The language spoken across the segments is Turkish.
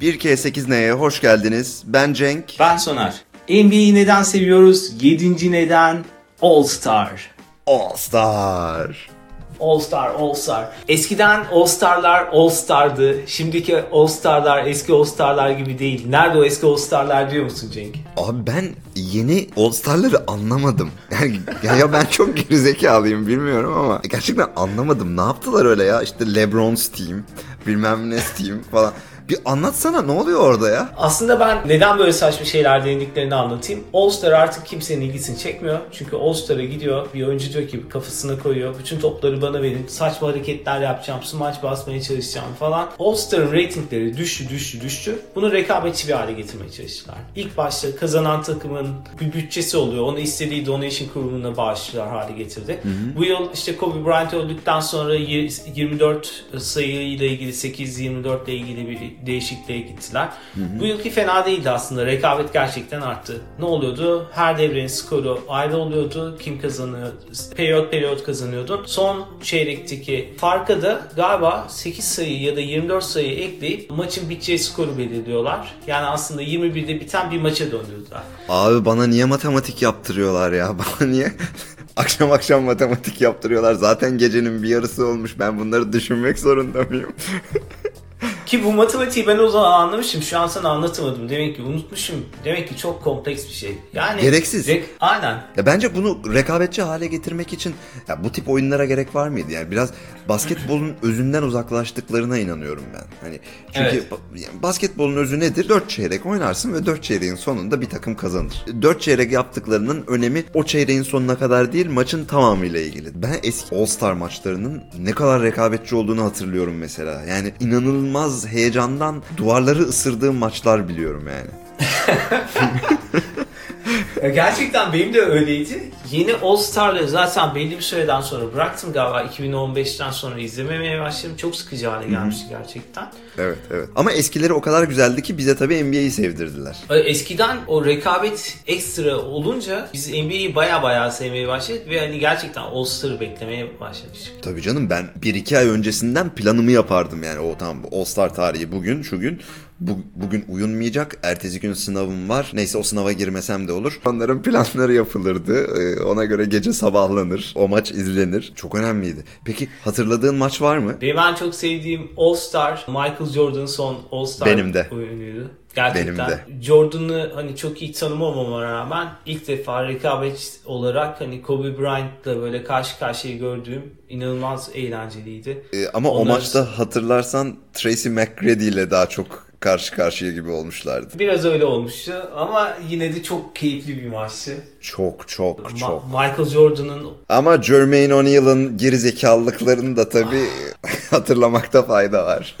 1K8N'ye hoş geldiniz. Ben Cenk. Ben Soner. NBA'yi neden seviyoruz? Yedinci neden? All Star. All Star. All Star, All Star. Eskiden All Star'lar All Star'dı. Şimdiki All Star'lar eski All Star'lar gibi değil. Nerede o eski All Star'lar diyor musun Cenk? Abi ben yeni All Star'ları anlamadım. Yani ya, ya ben çok gerizekalıyım bilmiyorum ama gerçekten anlamadım. Ne yaptılar öyle ya? İşte LeBron's team, bilmem ne team falan. Bir anlatsana ne oluyor orada ya? Aslında ben neden böyle saçma şeyler denediklerini anlatayım. All Star artık kimsenin ilgisini çekmiyor. Çünkü All Star'a gidiyor bir oyuncu diyor ki kafasına koyuyor. Bütün topları bana verin. Saçma hareketler yapacağım. Smaç basmaya çalışacağım falan. All Star'ın reytingleri düştü düştü düştü. Bunu rekabetçi bir hale getirmeye çalıştılar. İlk başta kazanan takımın bir bütçesi oluyor. Onu istediği donation kurumuna bağışlar hale getirdi. Hı hı. Bu yıl işte Kobe Bryant öldükten sonra 24 sayı ile ilgili 8-24 ile ilgili bir değişikliğe gittiler. Hı hı. Bu yılki fena değildi aslında. Rekabet gerçekten arttı. Ne oluyordu? Her devrenin skoru ayrı oluyordu. Kim kazanıyor? Periyot periyot kazanıyordu. Son çeyrekteki farka da galiba 8 sayı ya da 24 sayı ekleyip maçın biteceği skoru belirliyorlar. Yani aslında 21'de biten bir maça döndürdüler. Abi bana niye matematik yaptırıyorlar ya? Bana niye akşam akşam matematik yaptırıyorlar? Zaten gecenin bir yarısı olmuş. Ben bunları düşünmek zorunda mıyım? Ki bu matematiği ben o zaman anlamışım. Şu an sana anlatamadım. Demek ki unutmuşum. Demek ki çok kompleks bir şey. Yani gereksiz. Rek- aynen. Ya bence bunu rekabetçi hale getirmek için ya bu tip oyunlara gerek var mıydı? Yani biraz basketbolun özünden uzaklaştıklarına inanıyorum ben. Hani çünkü evet. ba- basketbolun özü nedir? 4 çeyrek oynarsın ve 4 çeyreğin sonunda bir takım kazanır. 4 çeyrek yaptıklarının önemi o çeyreğin sonuna kadar değil, maçın tamamıyla ilgili. Ben eski All-Star maçlarının ne kadar rekabetçi olduğunu hatırlıyorum mesela. Yani inanılmaz heyecandan duvarları ısırdığım maçlar biliyorum yani. Gerçekten benim de öyleydi. Yeni All Star'ları zaten belli bir süreden sonra bıraktım galiba 2015'ten sonra izlememeye başladım. Çok sıkıcı hale gelmişti Hı-hı. gerçekten. Evet evet. Ama eskileri o kadar güzeldi ki bize tabii NBA'yi sevdirdiler. Eskiden o rekabet ekstra olunca biz NBA'yi baya baya sevmeye başladık ve hani gerçekten All Star'ı beklemeye başlamıştık. Tabii canım ben 1-2 ay öncesinden planımı yapardım yani o tam All Star tarihi bugün şu gün bu, bugün uyunmayacak. Ertesi gün sınavım var. Neyse o sınava girmesem de olur. Onların planları yapılırdı. Ee, ona göre gece sabahlanır. O maç izlenir. Çok önemliydi. Peki hatırladığın maç var mı? Benim en çok sevdiğim All Star Michael Jordan son All Star Benim de. oyunuydu. Gerçekten Benim de. Jordan'ı hani çok iyi tanımamama rağmen ilk defa rekabet olarak hani Kobe Bryant'la böyle karşı karşıya gördüğüm inanılmaz eğlenceliydi. Ee, ama Onlar... o maçta hatırlarsan Tracy McGrady ile daha çok karşı karşıya gibi olmuşlardı. Biraz öyle olmuştu ama yine de çok keyifli bir maçtı. Çok çok Ma- çok. Michael Jordan'ın ama Jermaine O'Neal'ın gerizekalılıklarını da tabii hatırlamakta fayda var.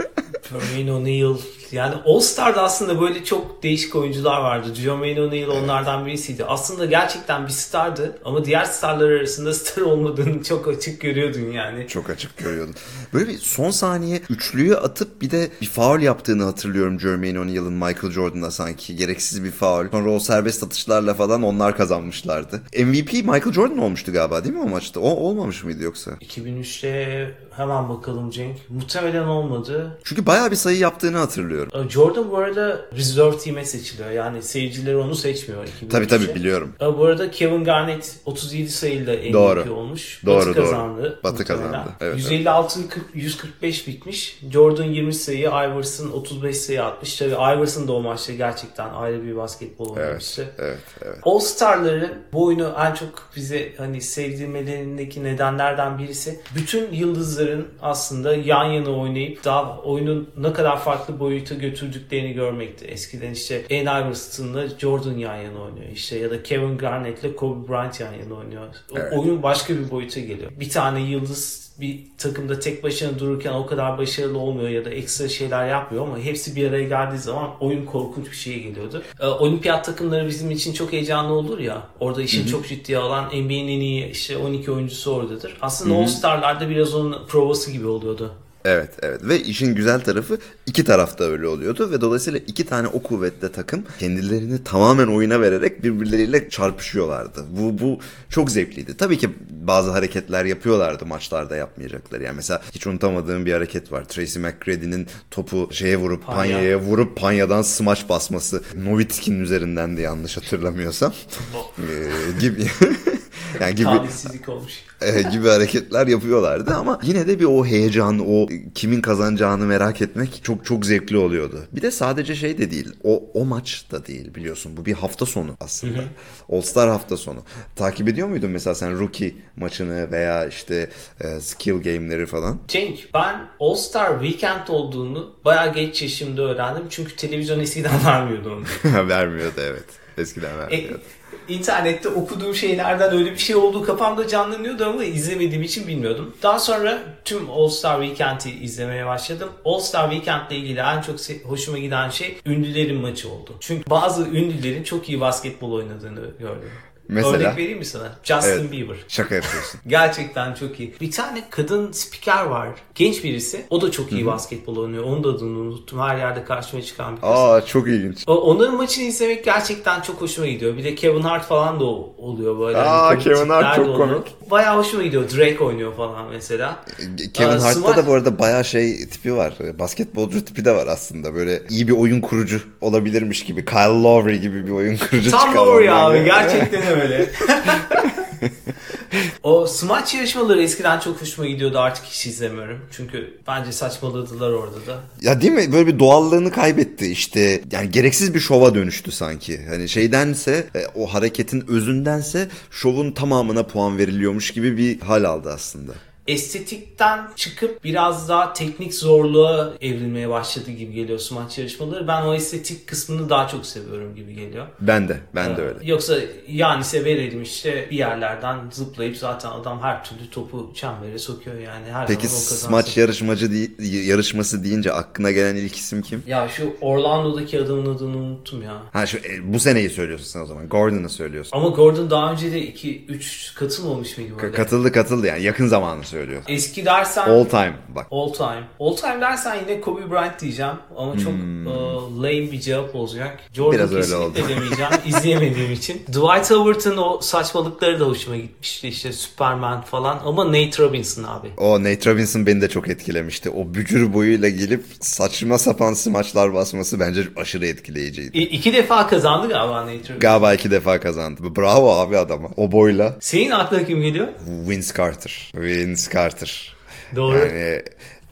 Jermaine O'Neal yani All Star'da aslında böyle çok değişik oyuncular vardı. Jermaine O'Neal onlardan birisiydi. Aslında gerçekten bir stardı ama diğer starlar arasında star olmadığını çok açık görüyordun yani. Çok açık görüyordun. Böyle bir son saniye üçlüyü atıp bir de bir foul yaptığını hatırlıyorum Jermaine O'Neal'ın Michael Jordan'a sanki. Gereksiz bir foul. Sonra o serbest atışlarla falan onlar kazanmışlardı. MVP Michael Jordan olmuştu galiba değil mi o maçta? O olmamış mıydı yoksa? 2003'te hemen bakalım Cenk. Muhtemelen olmadı. Çünkü bayağı bir sayı yaptığını hatırlıyorum. Jordan bu arada reserve team'e seçiliyor. Yani seyircileri onu seçmiyor. 2003'te. Tabii tabii biliyorum. Bu arada Kevin Garnett 37 sayıyla MVP doğru. olmuş. Doğru, Batı doğru. kazandı. Batı kazandı. Evet, 156 evet. 145 bitmiş. Jordan 20 sayı, Iverson 35 sayı atmış. Tabii Iverson da o maçta gerçekten ayrı bir basketbol oynamıştı. Evet, evet, evet. All Star'ların bu oyunu en çok bize hani sevdirmelerindeki nedenlerden birisi bütün yıldızların aslında yan yana oynayıp daha oyunun ne kadar farklı boyuta götürdüklerini görmekti. Eskiden işte Allen Iverson'la Jordan yan yana oynuyor işte ya da Kevin Garnett'le Kobe Bryant yan yana oynuyor. Evet. Oyun başka bir boyuta geliyor. Bir tane yıldız bir takımda tek başına dururken o kadar başarılı olmuyor ya da ekstra şeyler yapmıyor ama hepsi bir araya geldiği zaman oyun korkunç bir şeye geliyordu. Ee, olimpiyat takımları bizim için çok heyecanlı olur ya. Orada Hı-hı. çok ciddiye alan NBA'nin en iyi işte 12 oyuncusu oradadır. Aslında All Star'larda biraz onun provası gibi oluyordu. Evet evet ve işin güzel tarafı iki tarafta öyle oluyordu ve dolayısıyla iki tane o kuvvetli takım kendilerini tamamen oyuna vererek birbirleriyle çarpışıyorlardı. Bu, bu çok zevkliydi. Tabii ki bazı hareketler yapıyorlardı maçlarda yapmayacakları. Yani mesela hiç unutamadığım bir hareket var. Tracy McGrady'nin topu şeye vurup Panya. Panya'ya vurup Panya'dan smaç basması. Nowitzki'nin üzerinden de yanlış hatırlamıyorsam. Ee, gibi. yani gibi Talihsizlik olmuş. e, gibi hareketler yapıyorlardı ama yine de bir o heyecan, o kimin kazanacağını merak etmek çok çok zevkli oluyordu. Bir de sadece şey de değil, o o maç da değil biliyorsun. Bu bir hafta sonu aslında. All Star hafta sonu. Takip ediyor muydun mesela sen rookie maçını veya işte e, skill game'leri falan? Cenk ben All Star Weekend olduğunu bayağı geç yaşımda öğrendim. Çünkü televizyon eskiden vermiyordu onu. Vermiyordu evet. Eskiden E, vermiyordu. İnternette okuduğum şeylerden öyle bir şey olduğu kafamda canlanıyordu ama izlemediğim için bilmiyordum. Daha sonra tüm All Star Weekend'i izlemeye başladım. All Star Weekend ile ilgili en çok hoşuma giden şey ünlülerin maçı oldu. Çünkü bazı ünlülerin çok iyi basketbol oynadığını gördüm. Mesela? Örnek vereyim mi sana? Justin Evet. Bieber. Şaka yapıyorsun. Gerçekten çok iyi. Bir tane kadın spiker var. Genç birisi. O da çok iyi basketbol oynuyor. Onun da adını unuttum. Her yerde karşıma çıkan bir kız. Aa çok ilginç. O- Onların maçını izlemek gerçekten çok hoşuma gidiyor. Bir de Kevin Hart falan da oluyor böyle. Aa, komik Kevin Hart çok komik. Bayağı hoşuma gidiyor. Drake oynuyor falan mesela. Kevin Aa, Hart'ta Smart- da bu arada bayağı şey tipi var. Basketbolcu tipi de var aslında. Böyle iyi bir oyun kurucu olabilirmiş gibi. Kyle Lowry gibi bir oyun kurucu Tam ondan abi. Gerçekten öyle. o smaç yarışmaları eskiden çok hoşuma gidiyordu. Artık hiç izlemiyorum. Çünkü bence saçmaladılar orada da. Ya değil mi? Böyle bir doğallığını kaybetti işte. Yani gereksiz bir şova dönüştü sanki. Hani şeydense e, o hareketin özündense şovun tamamına puan veriliyormuş gibi bir hal aldı aslında. Estetikten çıkıp biraz daha teknik zorluğa evrilmeye başladı gibi geliyor smaç yarışmaları. Ben o estetik kısmını daha çok seviyorum gibi geliyor. Ben de. Ben de öyle. Yoksa Yanis'e verelim işte bir yerlerden zıplayıp zaten adam her türlü topu çembere sokuyor yani her Peki smaç yarışmacı değil, yarışması deyince aklına gelen ilk isim kim? Ya şu Orlando'daki adamın adını unuttum ya. Ha şu e, bu seneyi söylüyorsun sen o zaman. Gordon'ı söylüyorsun. Ama Gordon daha önce de 2-3 katılmamış mıydı böyle? katıldı katıldı yani yakın zamanı söylüyor. Eski dersen All time bak. All time. All time dersen yine Kobe Bryant diyeceğim ama çok e, lame bir cevap olacak. Jordan Hmm. Biraz öyle oldu. demeyeceğim izleyemediğim için. Dwight Howard'ın o saçmalıkları da hoşuma gitmişti işte Superman falan ama Nate Robinson abi. O Nate Robinson beni de çok etkilemişti. O bücür boyuyla gelip saçma sapan smaçlar basması bence aşırı etkileyiciydi. İ- iki defa kazandı galiba Nate Robinson. Galiba iki defa kazandı. Bravo abi adama. O boyla. Senin aklına kim geliyor? Vince Carter. Vince Carter. Doğru. Yani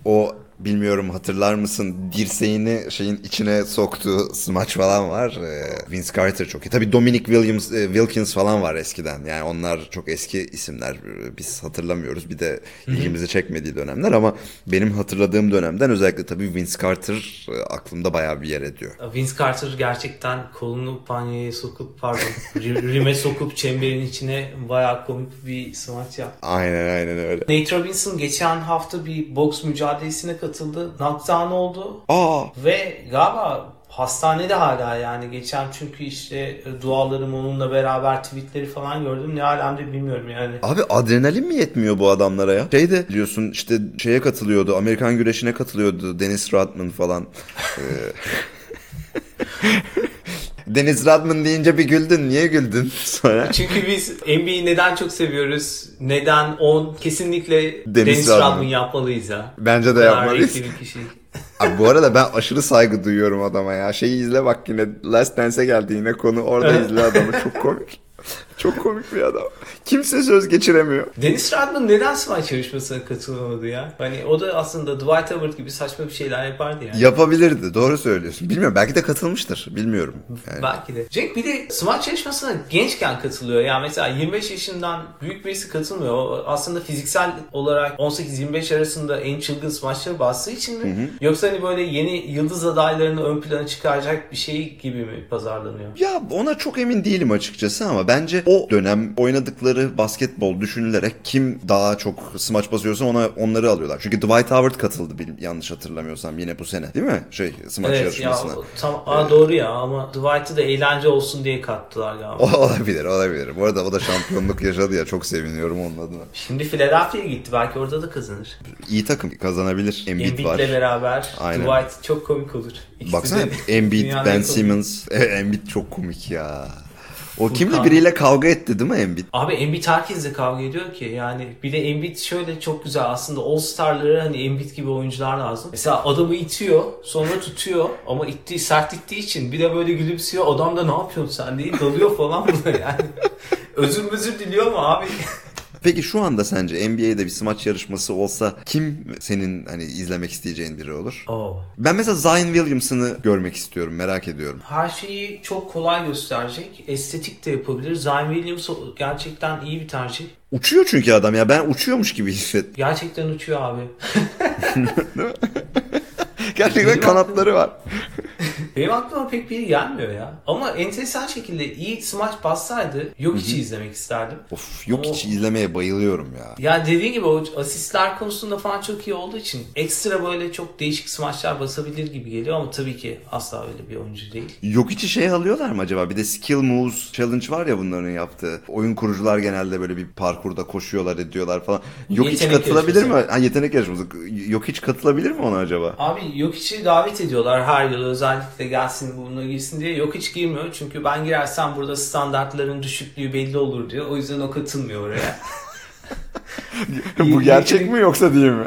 o bilmiyorum hatırlar mısın dirseğini şeyin içine soktuğu smaç falan var. Ee, Vince Carter çok iyi. Tabii Dominic Williams, e, Wilkins falan var eskiden. Yani onlar çok eski isimler. Ee, Biz hatırlamıyoruz. Bir de ilgimizi çekmediği dönemler ama benim hatırladığım dönemden özellikle tabii Vince Carter e, aklımda bayağı bir yer ediyor. Vince Carter gerçekten kolunu panyaya sokup pardon ri- rime sokup çemberin içine bayağı komik bir smaç yaptı. Aynen aynen öyle. Nate Robinson geçen hafta bir boks mücadelesine katıldı. Knockdown oldu. Aa Ve galiba hastanede hala yani geçen çünkü işte dualarım onunla beraber tweetleri falan gördüm. Ne alemde bilmiyorum yani. Abi adrenalin mi yetmiyor bu adamlara ya? Şey de biliyorsun işte şeye katılıyordu. Amerikan güreşine katılıyordu. Dennis Rodman falan. Dennis Rodman deyince bir güldün. Niye güldün sonra? Çünkü biz NBA'yi neden çok seviyoruz? Neden on kesinlikle Dennis Dennis, Rodman. Rodman yapmalıyız ya. Bence de yapmalıyız. Abi bu arada ben aşırı saygı duyuyorum adama ya. Şeyi izle bak yine Last Dance'e geldi yine konu. Orada izle adamı. Çok komik. Çok komik bir adam. Kimse söz geçiremiyor. Dennis Rodman neden smaç yarışmasına katılamadı ya? Hani o da aslında Dwight Howard gibi saçma bir şeyler yapardı yani. Yapabilirdi. Doğru söylüyorsun. Bilmiyorum. Belki de katılmıştır. Bilmiyorum. Yani. Belki de. Jack bir de smaç yarışmasına gençken katılıyor. Yani mesela 25 yaşından büyük birisi katılmıyor. O aslında fiziksel olarak 18-25 arasında en çılgın smaçları bastığı için mi? Yoksa hani böyle yeni yıldız adaylarını ön plana çıkaracak bir şey gibi mi pazarlanıyor? Ya ona çok emin değilim açıkçası ama bence o dönem oynadıkları basketbol düşünülerek kim daha çok smaç basıyorsa ona onları alıyorlar. Çünkü Dwight Howard katıldı bil- yanlış hatırlamıyorsam yine bu sene. Değil mi? Şey smaç Evet ya yarışmasına. tam aa, doğru ya ama Dwight'ı da eğlence olsun diye kattılar galiba. O olabilir, olabilir. Bu arada o da şampiyonluk yaşadı ya. Çok seviniyorum onun adına. Şimdi Philadelphia'ya gitti belki orada da kazanır. İyi takım kazanabilir. Embiid Embiid'le var. beraber Aynen. Dwight çok komik olur. İkisi Baksana Embiid, Ben Simmons. E, Embiid çok komik ya. O kimle biriyle kavga etti değil mi Embiid? Abi Embiid herkesle kavga ediyor ki yani bir de Embiid şöyle çok güzel aslında All Star'lara hani Embiid gibi oyuncular lazım. Mesela adamı itiyor sonra tutuyor ama ittiği sert ittiği için bir de böyle gülümsüyor adam da ne yapıyorsun sen diye dalıyor falan buna yani. özür özür diliyor mu abi? Peki şu anda sence NBA'de bir smaç yarışması olsa kim senin hani izlemek isteyeceğin biri olur? Oo. Ben mesela Zion Williamson'ı görmek istiyorum, merak ediyorum. Her şeyi çok kolay gösterecek. Estetik de yapabilir. Zion Williams gerçekten iyi bir tercih. Uçuyor çünkü adam ya. Ben uçuyormuş gibi hissettim. Gerçekten uçuyor abi. Gerçekten kanatları var. Benim aklıma pek biri gelmiyor ya. Ama enteresan şekilde iyi smaç bassaydı yok içi izlemek isterdim. Of yok hiç izlemeye bayılıyorum ya. Ya dediğin gibi o asistler konusunda falan çok iyi olduğu için ekstra böyle çok değişik smaçlar basabilir gibi geliyor ama tabii ki asla öyle bir oyuncu değil. Yok içi şey alıyorlar mı acaba? Bir de Skill Moves Challenge var ya bunların yaptığı. Oyun kurucular genelde böyle bir parkurda koşuyorlar ediyorlar falan. Yok hiç Yetenek katılabilir mi? Ha, yetenek yarışması. Yok hiç katılabilir mi ona acaba? Abi yok içi davet ediyorlar her yıl özellikle gelsin buna girsin diye. Yok hiç girmiyor çünkü ben girersem burada standartların düşüklüğü belli olur diyor. O yüzden o katılmıyor oraya. Bu gerçek mi yoksa değil mi?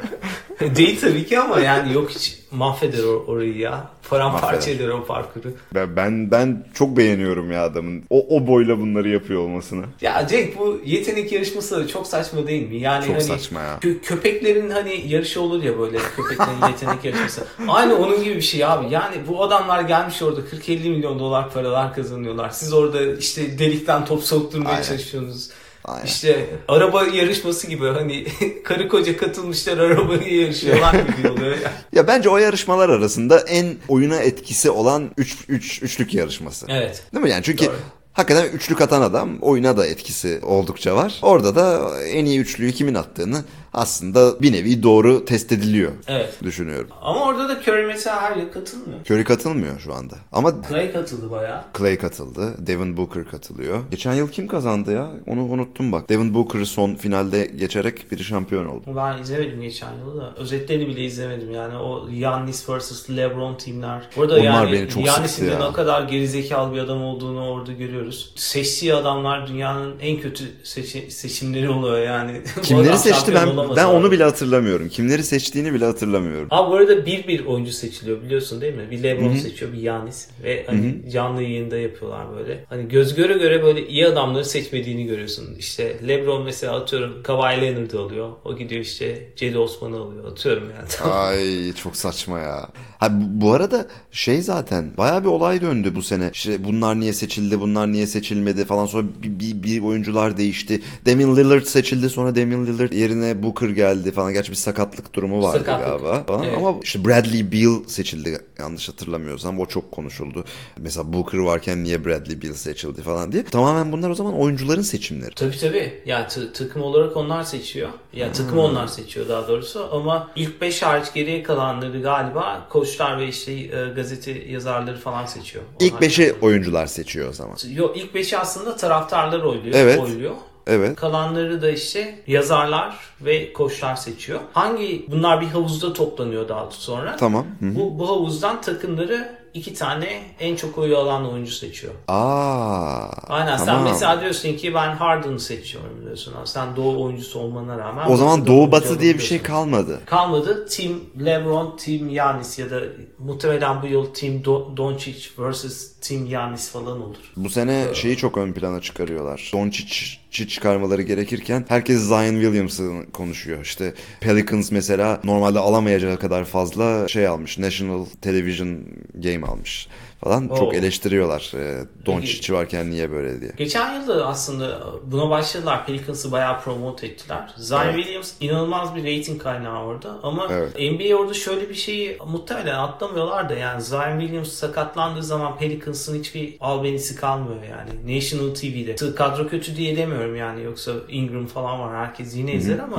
Değil tabii ki ama yani yok hiç mahveder or- orayı ya. Paramparça eder o parkuru. Ben, ben ben çok beğeniyorum ya adamın o, o boyla bunları yapıyor olmasını. Ya Cenk bu yetenek yarışması çok saçma değil mi? Yani Çok hani saçma ya. kö- köpeklerin hani yarışı olur ya böyle köpeklerin yetenek yarışması. Aynı onun gibi bir şey abi. Yani bu adamlar gelmiş orada 40-50 milyon dolar paralar kazanıyorlar. Siz orada işte delikten top sokturmaya Aynen. çalışıyorsunuz. Aynen. İşte araba yarışması gibi hani karı koca katılmışlar arabayı yarışıyorlar gibi oluyor ya. Ya bence o yarışmalar arasında en oyuna etkisi olan üç, üç, üçlük yarışması. Evet. Değil mi yani? Çünkü Doğru. hakikaten üçlük atan adam oyuna da etkisi oldukça var. Orada da en iyi üçlüyü kimin attığını aslında bir nevi doğru test ediliyor Evet. düşünüyorum. Ama orada da Curry mesela her yıl katılmıyor. Curry katılmıyor şu anda. Ama Clay katıldı bayağı. Clay katıldı. Devin Booker katılıyor. Geçen yıl kim kazandı ya? Onu unuttum bak. Devin Booker son finalde geçerek biri şampiyon oldu. Ben izlemedim geçen yılı da. Özetlerini bile izlemedim yani. O Yannis vs. LeBron teamler. Burada Onlar yani beni çok Yannis'in sıktı de ne kadar gerizekalı bir adam olduğunu orada görüyoruz. Seçtiği adamlar dünyanın en kötü seçi- seçimleri oluyor yani. Kimleri seçti ben olamaz ben onu bile hatırlamıyorum. Kimleri seçtiğini bile hatırlamıyorum. Abi bu arada bir bir oyuncu seçiliyor biliyorsun değil mi? Bir LeBron seçiyor, bir Yannis ve hani canlı yayında yapıyorlar böyle. Hani göz göre göre böyle iyi adamları seçmediğini görüyorsun. İşte LeBron mesela atıyorum Kawhi Leonard'ı alıyor. O gidiyor işte Cedi Osman'ı alıyor. Atıyorum yani. Ay çok saçma ya. Ha, bu, bu arada şey zaten baya bir olay döndü bu sene. İşte bunlar niye seçildi, bunlar niye seçilmedi falan sonra bir, bir, bir oyuncular değişti. Damian Lillard seçildi sonra Damian Lillard yerine Booker geldi falan. Gerçi bir sakatlık durumu vardı Sakatlık, galiba. Falan. evet. Ama işte Bradley Beal seçildi yanlış hatırlamıyorsam. O çok konuşuldu. Mesela Booker varken niye Bradley Beal seçildi falan diye. Tamamen bunlar o zaman oyuncuların seçimleri. Tabii tabii. Yani t- takım olarak onlar seçiyor. Takım Hmm. onlar seçiyor daha doğrusu. Ama ilk 5 hariç geriye kalanları galiba koçlar ve işte e, gazete yazarları falan seçiyor. İlk Onlar- 5'i oyuncular seçiyor o zaman. Yok ilk 5'i aslında taraftarlar oyluyor. Evet. oyluyor. Evet. Kalanları da işte yazarlar ve koçlar seçiyor. Hangi bunlar bir havuzda toplanıyor daha sonra. Tamam. Hı. Bu, bu havuzdan takımları iki tane en çok oyu alan oyuncu seçiyor. Aa. Aynen sen tamam. mesela diyorsun ki ben Harden'ı seçiyorum diyorsun. Sen doğu oyuncusu olmana rağmen. O zaman Doğu Batı diye bir şey kalmadı. kalmadı. Team LeBron, Team Giannis ya da muhtemelen bu yıl Team Do- Doncic vs. Giannis falan olur. Bu sene şeyi çok ön plana çıkarıyorlar. Doncic'i çıkarmaları gerekirken herkes Zion Williams'ı konuşuyor. İşte Pelicans mesela normalde alamayacağı kadar fazla şey almış. National Television Game almış. Falan Oo. çok eleştiriyorlar. E, Doncic'i varken niye böyle diye. Geçen yıl da aslında buna başladılar. Pelicans'ı bayağı promote ettiler. Zion Evet. Williams inanılmaz bir rating kaynağı orada. Ama Evet. NBA orada şöyle bir şeyi muhtemelen atlamıyorlar da yani Zion Williams sakatlandığı zaman Pelicans'ın hiçbir albenisi kalmıyor yani. National TV'de. Kadro kötü diye demiyorum yani. Yoksa Ingram falan var. Herkes yine izler ama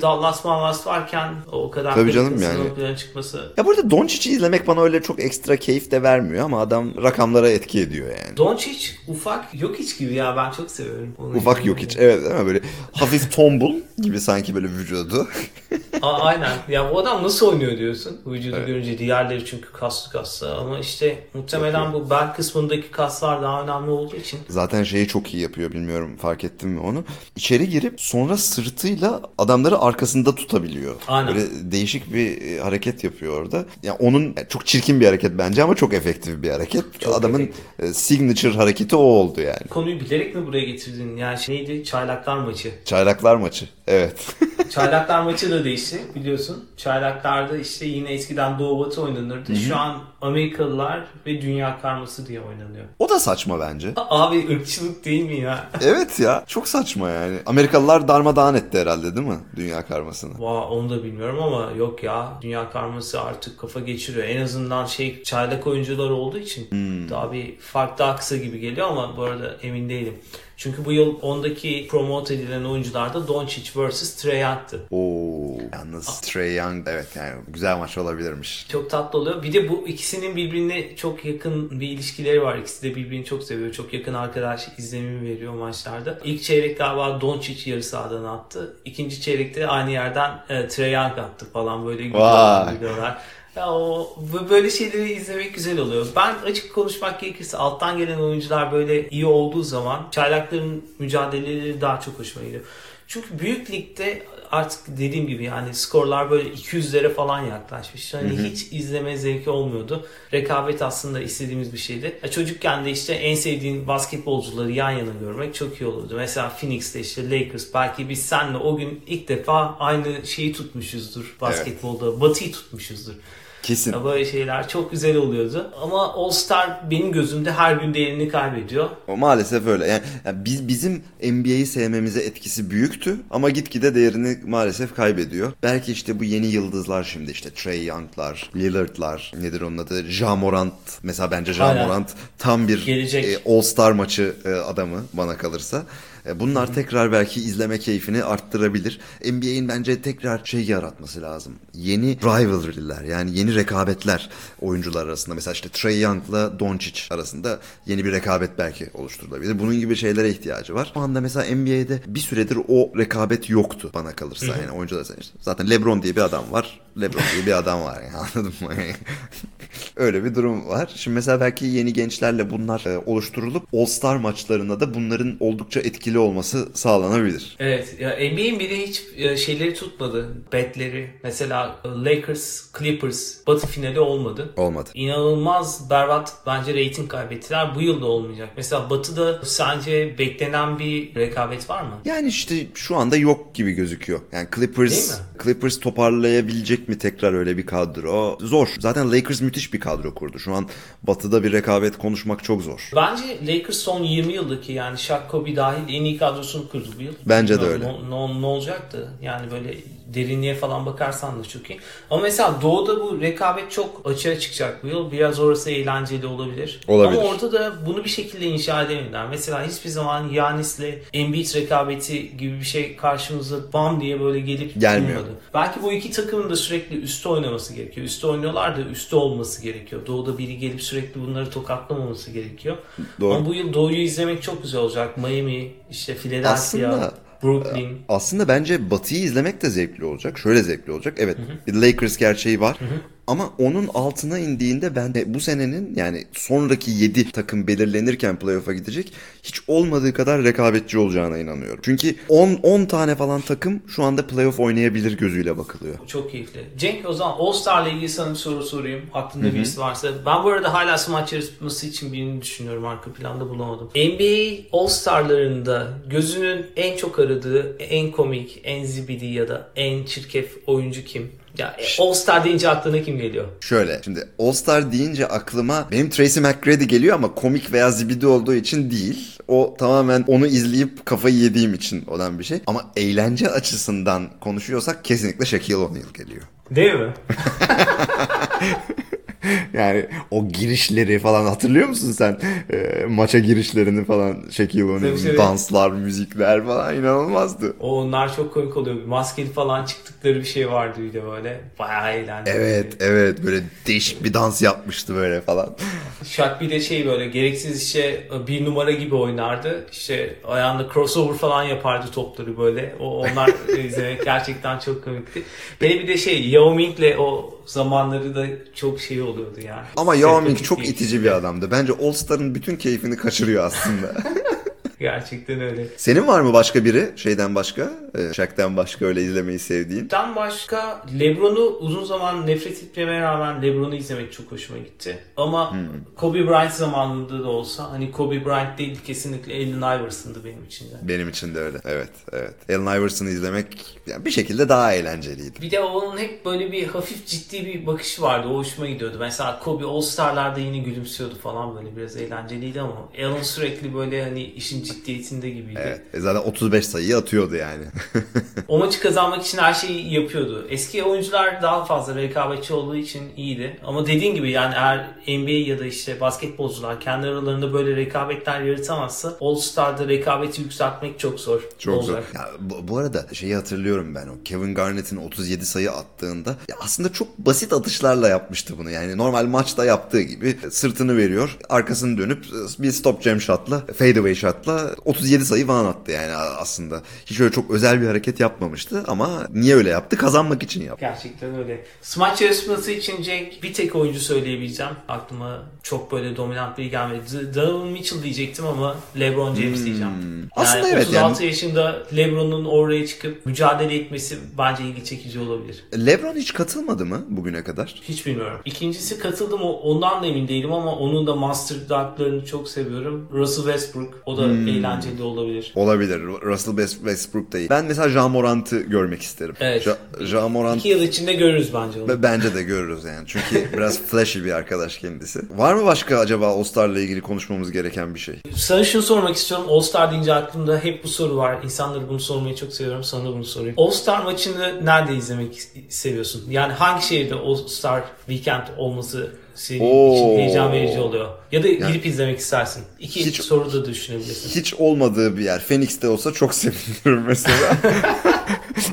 Dallas Mallas varken o kadar Tabii canım yani. çıkması Ya burada Doncic'i izlemek bana öyle çok ekstra keyif de vermiyor ama adam rakamlara etki ediyor yani. Doncic ufak yok hiç gibi ya ben çok seviyorum. onu. Ufak yok hiç. Evet değil mi? Böyle hafif tombul gibi sanki böyle vücudu. A- aynen. Ya bu adam nasıl oynuyor diyorsun. Vücudu görünce diğerleri çünkü kaslı kaslı ama işte muhtemelen bu bel kısmındaki kaslar daha önemli olduğu için. Zaten şeyi çok iyi yapıyor bilmiyorum fark ettin mi onu. İçeri girip sonra sırtıyla adamları arkasında tutabiliyor. Aynen. Böyle değişik bir e, hareket yapıyor orada. Ya onun yani çok çirkin bir hareket bence ama çok efektif bir hareket. Çok Adamın efektif. e, signature hareketi o oldu yani. Konuyu bilerek mi buraya getirdin? Yani şey neydi? Çaylaklar maçı. Çaylaklar maçı. Evet. Çaylaklar maçı da değişti biliyorsun. Çaylaklarda işte yine eskiden Doğu Batı oynanırdı. Şu an Amerikalılar ve Dünya Karması diye oynanıyor. o da saçma bence. Abi ırkçılık değil mi ya? Evet ya çok saçma yani. Amerikalılar darmadağın etti herhalde değil mi dünya karmasını? Vaa onu da bilmiyorum ama yok ya dünya karması artık kafa geçiriyor. En azından şey çaylak oyuncular olduğu için daha bir fark daha kısa gibi geliyor ama bu arada emin değilim. Çünkü bu yıl ondaki promote edilen oyuncular da Doncic vs. Trae Young'tı. Oo, yalnız Trey Young evet yani güzel maç olabilirmiş. Çok tatlı oluyor. Bir de bu ikisinin birbirine çok yakın bir ilişkileri var. İkisi de birbirini çok seviyor. Çok yakın arkadaş izlenimi veriyor maçlarda. İlk çeyrek galiba Doncic yarı sahadan attı. İkinci çeyrekte aynı yerden e, Trae Young attı falan böyle Vay. gidiyorlar. Ya o böyle şeyleri izlemek güzel oluyor. Ben açık konuşmak gerekirse alttan gelen oyuncular böyle iyi olduğu zaman çaylakların mücadeleleri daha çok hoşuma gidiyor. Çünkü büyük ligde artık dediğim gibi yani skorlar böyle 200'lere falan yaklaşmış. Hani hiç izleme zevki olmuyordu. Rekabet aslında istediğimiz bir şeydi. Ya çocukken de işte en sevdiğin basketbolcuları yan yana görmek çok iyi olurdu. Mesela Phoenix'te işte Lakers belki biz senle o gün ilk defa aynı şeyi tutmuşuzdur basketbolda. Batı'yı tutmuşuzdur. Kesin. Böyle şeyler çok güzel oluyordu. Ama All Star benim gözümde her gün değerini kaybediyor. O maalesef öyle. Yani, yani biz bizim NBA'yi sevmemize etkisi büyüktü ama gitgide değerini maalesef kaybediyor. Belki işte bu yeni yıldızlar şimdi işte Trey Young'lar, Lillard'lar, nedir onun adı? Ja Morant. Mesela bence Ja. Morant tam bir Gelecek. e, All Star maçı e, adamı bana kalırsa. E, Bunlar tekrar belki izleme keyfini arttırabilir. NBA'in bence tekrar şey yaratması lazım. Yeni rivalry'ler yani yeni rekabetler oyuncular arasında. Mesela işte Trey Young'la Doncic arasında yeni bir rekabet belki oluşturulabilir. Bunun gibi şeylere ihtiyacı var. Şu anda mesela NBA'de bir süredir o rekabet yoktu bana kalırsa. Yani oyuncular işte Zaten LeBron diye bir adam var. LeBron diye bir adam var yani anladın mı? Öyle bir durum var. Şimdi mesela belki yeni gençlerle bunlar e, oluşturulup All-Star maçlarında da bunların oldukça etkili olması sağlanabilir. Evet ya NBA'in bir de hiç e, şeyleri tutmadı. Betleri. Mesela e, Lakers, Clippers batı finali olmadı. Olmadı. İnanılmaz berbat bence reyting kaybettiler. Bu yıl da olmayacak. Mesela Batı'da sence beklenen bir rekabet var mı? Yani işte şu anda yok gibi gözüküyor. Yani Clippers? Clippers toparlayabilecek mi tekrar öyle bir kadro? Zor. Zaten Lakers müthiş bir kadro kurdu. Şu an Batı'da bir rekabet konuşmak çok zor. Bence Lakers son 20 yıldaki yani Shaq Kobe dahil en iyi kadrosunu kurdu bu yıl. Bence de öyle. Ne, ne, ne olacaktı? Yani böyle derinliğe falan bakarsan da çok iyi. Ama mesela Doğu'da bu rekabet çok açığa çıkacak bu yıl. Biraz orası eğlenceli olabilir. Olabilir. Ama orada da bunu bir şekilde inşa edemediler. Mesela hiçbir zaman Yanis'le Embiid rekabeti gibi bir şey karşımıza bam diye böyle gelip Gelmiyor. durmadı. Belki bu iki takımın da sürekli üstte oynaması gerekiyor. Üstte oynuyorlar da üstte olması gerekiyor. Doğu'da biri gelip sürekli bunları tokatlamaması gerekiyor. Doğru. Ama bu yıl Doğu'yu izlemek çok güzel olacak. Miami, işte Philadelphia, Aslında- Brooklyn. Aslında bence Batı'yı izlemek de zevkli olacak. Şöyle zevkli olacak. Evet bir Lakers gerçeği var. Ama onun altına indiğinde ben de bu senenin yani sonraki 7 takım belirlenirken playoff'a gidecek hiç olmadığı kadar rekabetçi olacağına inanıyorum. Çünkü 10 10 tane falan takım şu anda playoff oynayabilir gözüyle bakılıyor. Çok keyifli. Cenk o zaman All Star'la ilgili sana bir soru sorayım. Aklında birisi varsa. Ben bu arada hala smaç yarışması için birini düşünüyorum. Arka planda bulamadım. NBA All Star'larında gözünün en çok aradığı, en komik, en zibidi ya da en çirkef oyuncu kim? Ya e, All Star deyince aklına kim geliyor? Şöyle şimdi All Star deyince aklıma benim Tracy McGrady geliyor ama komik veya zibidi olduğu için değil. O tamamen onu izleyip kafayı yediğim için olan bir şey. Ama eğlence açısından konuşuyorsak kesinlikle Shaquille O'Neal geliyor. Değil mi? Yani o girişleri falan hatırlıyor musun sen? E, maça girişlerini falan Shaquille O'Neal'ın danslar, müzikler falan inanılmazdı. O onlar çok komik oluyor. Maskeli falan çıktıkları bir şey vardı bir de böyle. Bayağı eğlenceli. Evet, evet böyle değişik bir dans yapmıştı böyle falan. Shaq bir de şey böyle gereksiz işte bir numara gibi oynardı. İşte ayağında crossover falan yapardı topları böyle. O onlar izlemek gerçekten çok komikti. Benim bir de şey Yao Ming'le o zamanları da çok şey oluyordu yani. Ama Yao Ming çok itici bir adamdı. Bence All Star'ın bütün keyfini kaçırıyor aslında. Gerçekten öyle. Senin var mı başka biri şeyden başka? E, Shaq'ten başka öyle izlemeyi sevdiğin? Dan başka LeBron'u uzun zaman nefret etmeme rağmen LeBron'u izlemek çok hoşuma gitti. Ama Kobe Bryant zamanında da olsa hani Kobe Bryant değil kesinlikle Allen Iverson'dı benim için de. Benim için de öyle. Evet, evet. Allen Iverson'ı izlemek yani bir şekilde daha eğlenceliydi. Bir de onun hep böyle bir hafif ciddi bir bakışı vardı. O hoşuma gidiyordu. Mesela Kobe All Star'larda yine gülümsüyordu falan böyle biraz eğlenceliydi ama Allen sürekli böyle hani işin ciddiyetinde gibiydi. Evet. E zaten 35 sayıyı atıyordu yani. O maçı kazanmak için her şeyi yapıyordu. Eski oyuncular daha fazla rekabetçi olduğu için iyiydi. Ama dediğin gibi yani eğer NBA ya da işte basketbolcular kendi aralarında böyle rekabetler yaratamazsa All Star'da rekabeti yükseltmek çok zor. Çok zor. olacak. Ya, bu, bu arada şeyi hatırlıyorum ben o Kevin Garnett'in 37 sayı attığında ya aslında çok basit atışlarla yapmıştı bunu. Yani normal maçta yaptığı gibi sırtını veriyor, arkasını dönüp bir stop jam shot'la, fadeaway shot'la 37 sayı falan attı yani aslında. Hiç öyle çok özel bir hareket yapmamıştı ama niye öyle yaptı? Kazanmak için yaptı. Gerçekten öyle. Smaç yarışması için Cenk bir tek oyuncu söyleyebileceğim. Aklıma çok böyle dominant biri gelmedi. Donovan Mitchell diyecektim ama LeBron James diyeceğim. Yani Aslında evet 36 yaşında LeBron'un oraya çıkıp mücadele etmesi bence ilgi çekici olabilir. LeBron hiç katılmadı mı bugüne kadar? Hiç bilmiyorum. İkincisi katıldım o- ondan da emin değilim ama onun da Master Dunk'larını çok seviyorum. Russell Westbrook o da eğlenceli olabilir. Olabilir. Russell West- Westbrook da iyi. Ben mesela Ja Morant'ı görmek isterim. Evet. Ja, ja Morant İki yıl içinde görürüz bence onu. Bence de görürüz yani. Çünkü biraz flashy bir arkadaş kendisi. Var mı başka acaba All Star'la ilgili konuşmamız gereken bir şey? Sana şunu sormak istiyorum. All Star deyince aklımda hep bu soru var. İnsanları bunu sormayı çok seviyorum. Sana da bunu sorayım. All Star maçını nerede izlemek seviyorsun? Yani hangi şehirde All Star Weekend olması senin Oo. için heyecan verici oluyor? Ya da gidip izlemek istersin. İki Hiç- soru da düşünebilirsin. Hiç olmadığı bir yer. Phoenix'te olsa çok sevinirim mesela.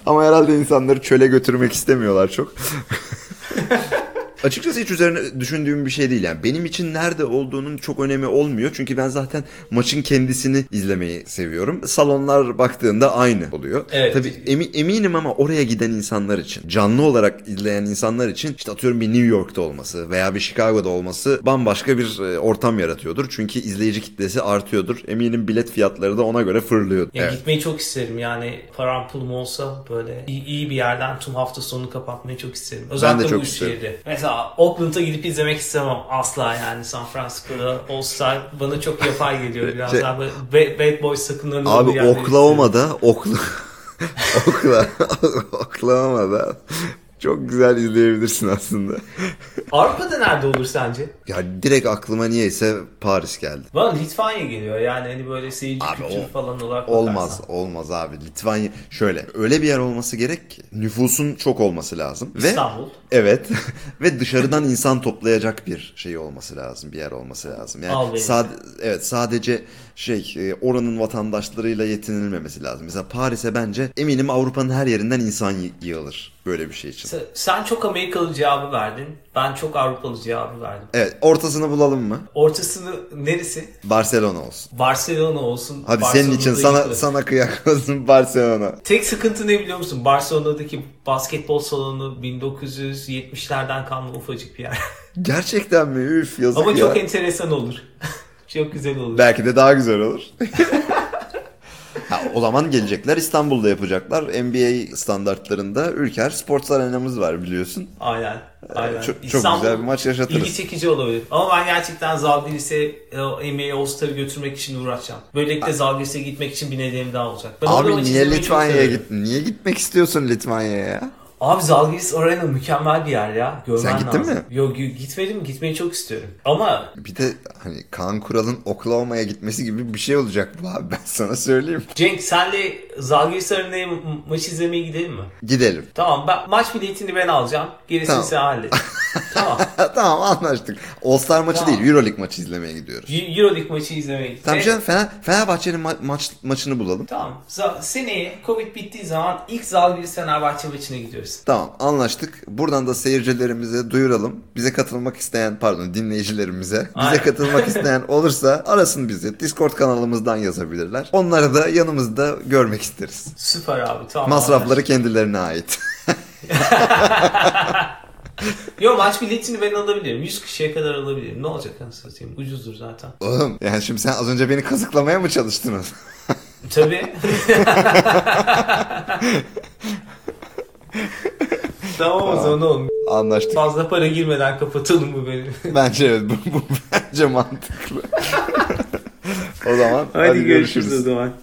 Ama herhalde insanları çöle götürmek istemiyorlar çok. Açıkçası hiç üzerine düşündüğüm bir şey değil yani. Benim için nerede olduğunun çok önemi olmuyor. Çünkü ben zaten maçın kendisini izlemeyi seviyorum. Salonlar baktığında aynı oluyor. Evet. Tabii emi- eminim ama oraya giden insanlar için, canlı olarak izleyen insanlar için işte atıyorum bir New York'ta olması veya bir Chicago'da olması bambaşka bir e, ortam yaratıyordur. Çünkü izleyici kitlesi artıyordur. Eminim bilet fiyatları da ona göre fırlıyordur. Ya Evet. Gitmeyi çok isterim yani param pulum olsa böyle iyi, bir yerden tüm hafta sonunu kapatmayı çok isterim. Özellikle çok bu isterim. şehirde. Mesela Oakland'a gidip izlemek istemem asla yani San Francisco'da Star bana çok yapay geliyor biraz Şey- daha böyle bad, boys sakınlarının olduğu Abi. Oklahoma'da Okla Okla Oklahoma'da çok güzel izleyebilirsin aslında. Avrupa'da nerede olur sence? Ya direkt aklıma niyeyse Paris geldi. Bana Litvanya geliyor yani hani böyle seyirci Abi kültürü o- falan olarak Olmaz, bakarsan. olmaz abi. Litvanya şöyle öyle bir yer olması gerek ki nüfusun çok olması lazım ve İstanbul. evet ve dışarıdan insan toplayacak bir şey olması lazım, bir yer olması lazım. Yani sad- evet sadece şey e, oranın vatandaşlarıyla yetinilmemesi lazım. Mesela Paris'e bence eminim Avrupa'nın her yerinden insan yığılır böyle bir şey için. Sen, sen çok Amerikalı cevabı verdin. Ben çok Avrupalı cevabı verdim. Evet, ortasını bulalım mı? Ortasını neresi? Barcelona olsun. Barcelona olsun. Hadi senin için sana yıkılır. sana kıyak olsun Barcelona. Tek sıkıntı ne biliyor musun? Barcelona'daki basketbol salonu 1970'lerden kalma ufacık bir yer. Gerçekten mi? Üf yazık Ama ya. çok enteresan olur. çok güzel olur. Belki de daha güzel olur. ha, o zaman gelecekler İstanbul'da yapacaklar. NBA standartlarında Ülker Sports Arena'mız var biliyorsun. Aynen. Aynen. Çok, çok İstanbul güzel bir maç yaşatırız. İlgi çekici olabilir. Ama ben gerçekten Zalgiris'e e, NBA All-Star'ı götürmek için uğraşacağım. Böylelikle Zalgiris'e gitmek için bir nedenim daha olacak. Ben Abi niye Litvanya'ya git? Niye gitmek istiyorsun Litvanya'ya ya? Abi Zalgiris Arena mükemmel bir yer ya. Görmen Sen gittin lazım. mi? Yok gitmedim. Gitmeyi çok istiyorum. Ama Bir de hani Kaan Kural'ın Oklahoma'ya gitmesi gibi bir şey olacak bu abi ben sana söyleyeyim. Cenk senle Zalgiris Arena'ya ma- maç izlemeye gidelim mi? Gidelim. Tamam ben maç biletini ben alacağım. Gerisini Tamam. sen hallet. tamam. tamam anlaştık. All Star maçı Tamam. değil Euroleague maçı izlemeye gidiyoruz. Eu- Euroleague maçı izlemeye gittik. Tamam canım Fener, Fenerbahçe'nin ma- maç, maçını bulalım. Tamam. Za- seneye Covid bittiği zaman ilk Zalgiris Fenerbahçe maçına gidiyoruz. Tamam anlaştık. Buradan da seyircilerimize duyuralım. Bize katılmak isteyen pardon dinleyicilerimize bize Aynen. katılmak isteyen olursa arasın bizi. Discord kanalımızdan yazabilirler. Onları da yanımızda görmek isteriz. Süper abi tamam. Masrafları kendilerine ait. Yo maç biletini ben alabilirim. 100 kişiye kadar alabilirim. Ne olacak anasını satayım. Ucuzdur zaten. Oğlum yani şimdi sen az önce beni kazıklamaya mı çalıştın? Tabii. tamam o zaman oğlum. Anlaştık. Fazla para girmeden kapatalım bu bölümü. Bence evet bu, bu bence mantıklı. o zaman hadi, görüşürüz. zaman.